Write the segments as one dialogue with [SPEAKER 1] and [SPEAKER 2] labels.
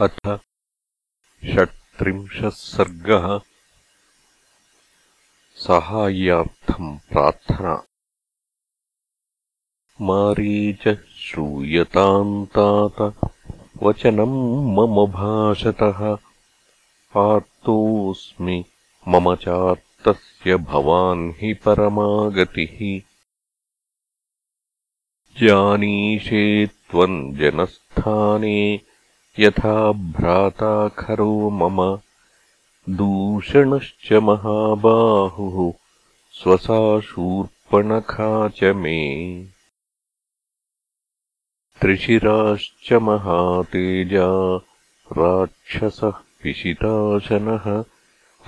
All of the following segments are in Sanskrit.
[SPEAKER 1] अथ षट्त्रिंशः सर्गः साहाय्यार्थम् प्रार्थना। मारीच श्रूयताम् तात वचनम् मम भाषतः। आर्तोऽस्मि मम चार्तस्य भवान् हि परमागतिः। जानीषे त्वम् जनस्थाने यथा भ्राता खरो मम दूषणश्च महाबाहुः स्वसा शूर्पणखा च मे। त्रिशिराश्च महातेजा राक्षसः पिशिताशनः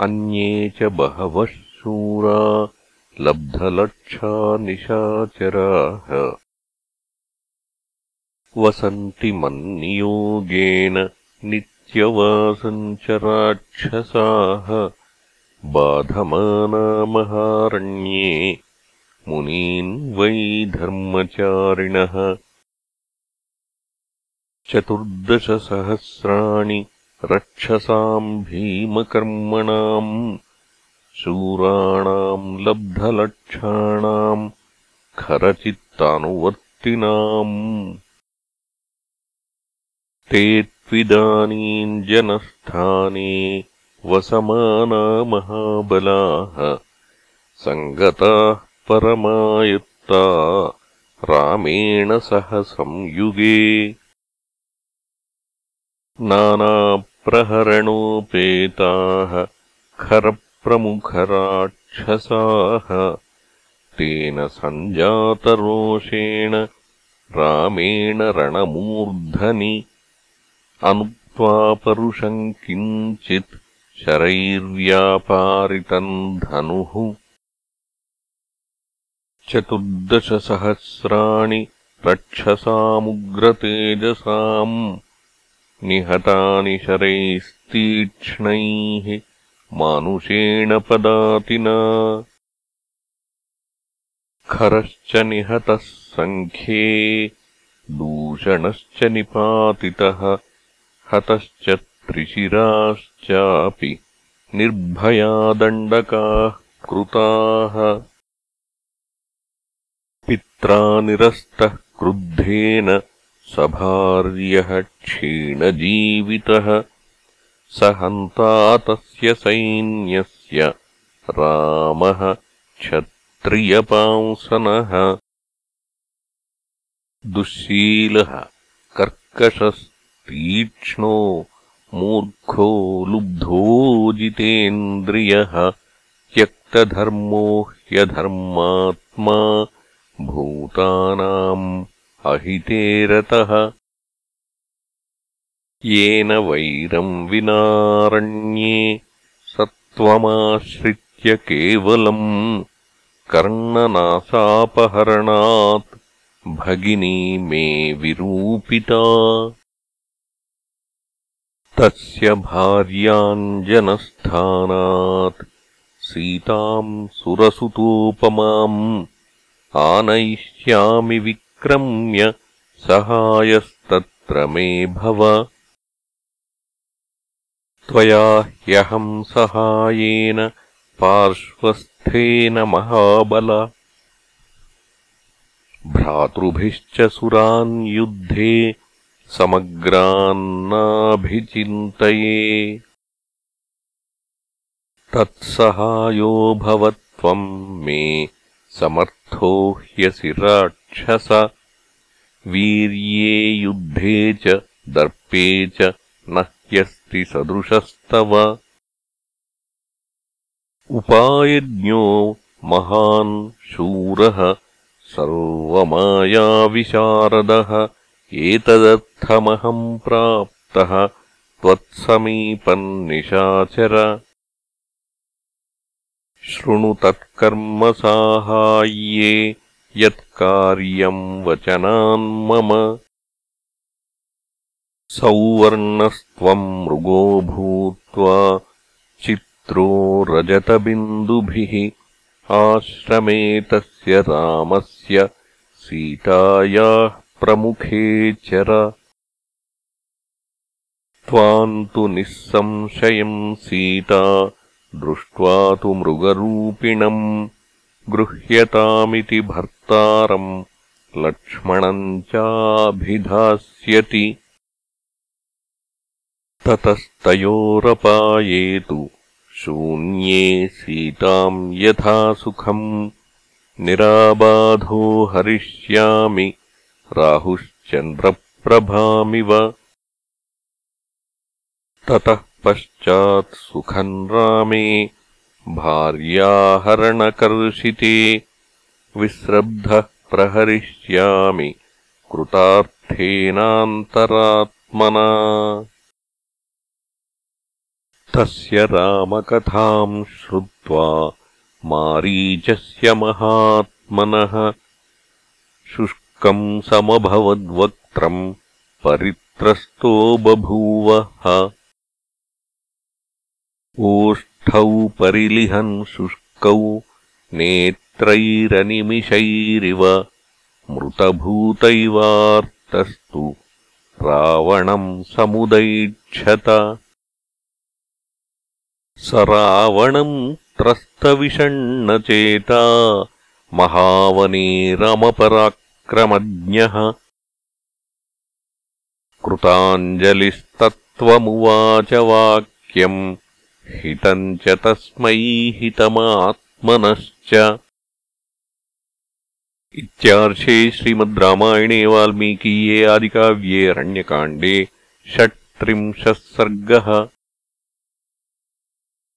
[SPEAKER 1] अन्ये च बहवः शूरा लब्धलक्षा निशाचराः वसन्ति मन्नियोगेन नित्यवासम् च राक्षसाः बाधमानामहारण्ये मुनीन् वै धर्मचारिणः चतुर्दशसहस्राणि रक्षसाम् भीमकर्मणाम् शूराणाम् लब्धलक्षाणाम् खरचित्तानुवर्तिनाम् ते त्विदानीम् जनस्थाने वसमाना महाबलाः सङ्गताः परमायुक्ता रामेण सह संयुगे। नानाप्रहरणोपेताः खरप्रमुखराक्षसाः तेन सञ्जातरोषेण रामेण रणमूर्धनि अनुक्त्वा परुषम् किञ्चित् शरैर्व्यापारितम् धनुः। चतुर्दशसहस्राणि रक्षसामुग्रतेजसाम् निहतानि शरैस्तीक्ष्णैः मानुषेण पदातिना। खरश्च निहतः सङ्ख्ये दूषणश्च निपातितः हतश्च त्रिशिराश्चापि निर्भयादण्डकाः कृताः। पित्रा निरस्तः क्रुद्धेन सभार्यः क्षीणजीवितः। स हन्ता तस्य सैन्यस्य रामः क्षत्रियपांसनः। दुःशीलः कर्कशस् तीक्ष्णो मूर्खो लुब्धो जितेन्द्रियः। त्यक्तधर्मो ह्यधर्मात्मा भूतानाम् अहितेरतः येन वैरम् विनारण्ये सत्त्वमाश्रित्य केवलम् कर्णनासापहरणात् भगिनी मे विरूपिता तस्य भार्याञ्जनस्थानात् सीताम् सुरसुतोपमाम् आनयिष्यामि विक्रम्य सहायस्तत्र मे भव। त्वया ह्यहम् सहायेन पार्श्वस्थेन महाबल। भ्रातृभिश्च सुरान् युद्धे समग्रान्नाभिचिन्तये। तत्सहायो भवत्वम् मे समर्थो ह्यसि राक्षस। वीर्ये युद्धे च दर्पे च न ह्यस्ति सदृशस्तव। उपायज्ञो महान् शूरः सर्वमायाविशारदः एतदर्थमहम् प्राप्तः त्वत्समीपम् निशाचर शृणु तत्कर्मसाहाय्ये यत्कार्यम् वचनान् मम। सौवर्णस्त्वम् मृगो भूत्वा चित्रो रजतबिन्दुभिः आश्रमे तस्य रामस्य सीतायाः प्रमुखे चर। त्वाम् तु निःसंशयम् सीता दृष्ट्वा तु मृगरूपिणम् गृह्यतामिति भर्तारम् लक्ष्मणम् चाभिधास्यति। ततस्तयोरपायेतु शून्ये सीताम् यथा सुखम् निराबाधो हरिष्यामि राहुश्चन्द्रप्रभामिव। ततः पश्चात् सुखम् रामे भार्याहरणकर्षिते विस्रब्धः प्रहरिष्यामि कृतार्थेनान्तरात्मना। तस्य रामकथाम् श्रुत्वा मारीचस्य महात्मनः शुष्कम् समभवद्वक्त्रम् परित्रस्तो बभूवः ओष्ठौ परिलिहन् शुष्कौ नेत्रैरनिमिषैरिव मृतभूतैवार्तस्तु रावणम् समुदैक्षत स रावणम् त्रस्तविषण्णचेता महावने रमपराक्रमज्ञः कृताञ्जलिस्तत्त्वमुवाच वाक्यम् हितम् च तस्मै हितमात्मनश्च। इत्यार्षे श्रीमद् रामायणे वाल्मीकीये आदिकाव्ये अरण्यकाण्डे षट्त्रिंशः सर्गः